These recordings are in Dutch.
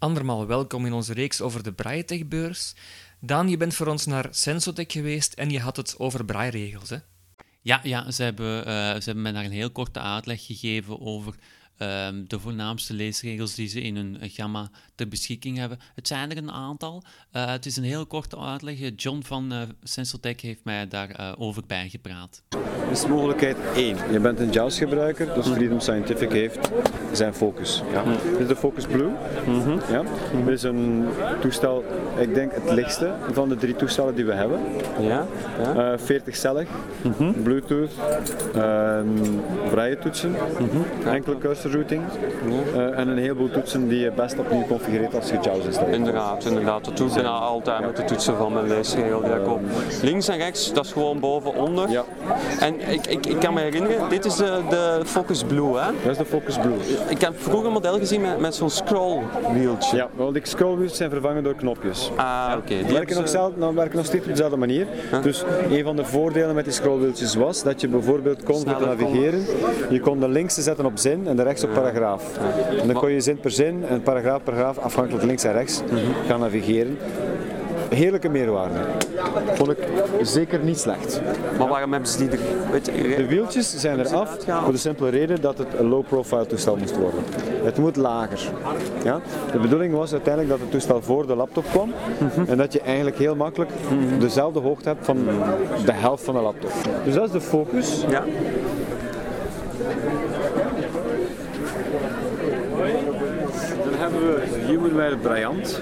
Andermaal welkom in onze reeks over de Braille-Tech-beurs. Daan, je bent voor ons naar Sensotech geweest en je had het over braairegels, hè? Ja, ja ze, hebben, uh, ze hebben mij daar een heel korte uitleg gegeven over Ehm, de voornaamste leesregels die ze in hun gamma ter beschikking hebben. Het zijn er een aantal. Uh, het is een heel korte uitleg. John van uh, Sensotech heeft mij daarover uh, over bijgepraat. Dus mogelijkheid 1. Je bent een JAWS-gebruiker, dus Freedom Scientific heeft zijn focus. Ja. Dit is de Focus Blue. Mm -hmm. ja. Dit is een toestel, ik denk het lichtste van de drie toestellen die we hebben. Ja. ja. 40 cellig, mm -hmm. Bluetooth, vrije toetsen, mm -hmm. enkele cursor routing uh, en een heleboel toetsen die je best opnieuw configureert als je JAWS installeert. Inderdaad, inderdaad. Dat doe ik bijna altijd met de toetsen van mijn leesregel die ik op. Links en rechts, dat is gewoon boven, onder. Ja. En ik, ik, ik kan me herinneren, dit is de, de Focus Blue, hè? Dat is de Focus Blue. Ik heb vroeger een model gezien met, met zo'n scrollwieltje. Ja, wel die scrollwieltjes zijn vervangen door knopjes. Ah, oké. Okay. Die werken, nog zelf, nou, werken nog steeds op dezelfde manier. Huh? Dus een van de voordelen met die scrollwieltjes was dat je bijvoorbeeld kon navigeren, je kon de linkse zetten op zin en de rechts op paragraaf. En dan kon je zin per zin en paragraaf per paragraaf afhankelijk links en rechts gaan navigeren. Heerlijke meerwaarde. Vond ik zeker niet slecht. Maar waarom hebben ze die er... Weet je, de wieltjes zijn eraf voor de simpele reden dat het een low-profile toestel moest worden. Het moet lager. Ja? De bedoeling was uiteindelijk dat het toestel voor de laptop kwam en dat je eigenlijk heel makkelijk dezelfde hoogte hebt van de helft van de laptop. Dus dat is de focus. Ja. Dan Humanware Bryant.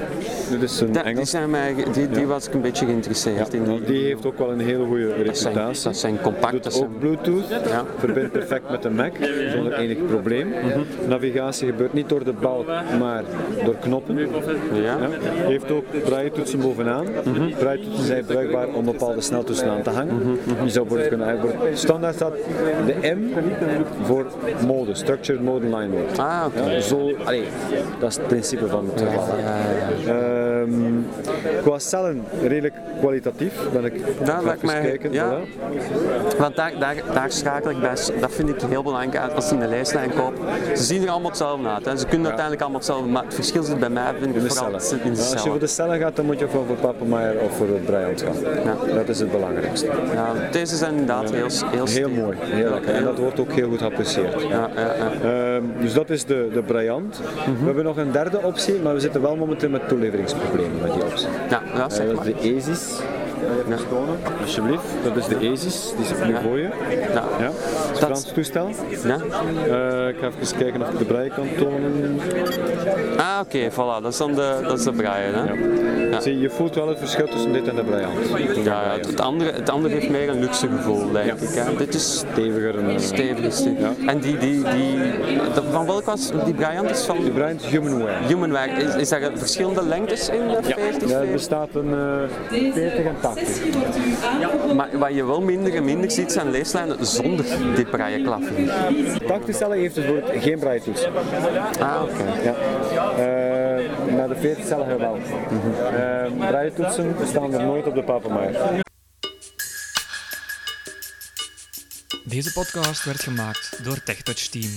Dit is een Engels. die, zijn mij, die, die was ik een beetje geïnteresseerd in. Die heeft ook wel een hele goede dat, zijn, reputatie. dat zijn compact. Doet Dat ook zijn, Bluetooth, Ja. verbindt perfect met de Mac zonder enig probleem. Navigatie gebeurt niet door de balk, maar door knoppen. ja. Ja. Heeft ook braille-toetsen bovenaan. Braille-toetsen zijn bruikbaar om bepaalde sneltoetsen aan te hangen. Je zou bijvoorbeeld kunnen. Standaard staat de M voor mode, Structured Mode en Line Mode. Ah, oké. Ja, zo, allee, dat is het principe van ja. Ehm, qua cellen redelijk kwalitatief. Ben ik Dat lijkt even mij- kijken. ja. voilà. Want daar, daar, daar schakel ik bij. Dat vind ik heel belangrijk uit als je een lijstlijn koopt. Ze zien er allemaal hetzelfde uit. Hè. Ze kunnen uiteindelijk allemaal hetzelfde, maar het verschil zit bij mij vind ik In vooral cellen. in de Ja, als je cellen. voor de cellen gaat, dan moet je voor Papenmaier of voor Bryant gaan. Ja. Dat is het belangrijkste. Ja, deze zijn inderdaad heel, heel, mooi, heel lekker. En dat wordt ook heel goed geapprecieerd. Ja, ja, ja. Ehm, dus dat is de, de. Mhm. We hebben nog een derde optie, maar we zitten wel momenteel met toeleveringsproblemen met die optie. ja, ja, Eh, zeg dat maar. is de ESIS. Even tonen, alsjeblieft. Dat is de ESIS, die is nu Ja. voor je. Ja. Ja, is Frans toestel. Ja? Eh, ik ga even kijken of ik de braille kan tonen. Ah, oké, voilà. Dat is dan de, dat is de hè? Ja. Zie, je voelt wel het verschil tussen dit en de Bryant. Ja, ja, het, andere, het andere heeft meer een luxe gevoel, denk ik. Hè. Dit is Steviger en... eh, stevig. stevig. Ja. En die, die, die, de- van welk was die Brian? is van De Bryant is Humanware. Humanware. Is, is daar verschillende lengtes in? de 40, Ja, er 40? bestaat een eh 40 en 80. Maar wat je wel minder en minder ziet zijn leeslijnen zonder die brailleklaffen. 80 cellen heeft dus bijvoorbeeld geen braille toets. Ah, oké. Ja. Eh, maar de 40 cellen hebben wel. Braille toetsen staan er nooit op de papenmaaier. Deze podcast werd gemaakt door TechTouch Team.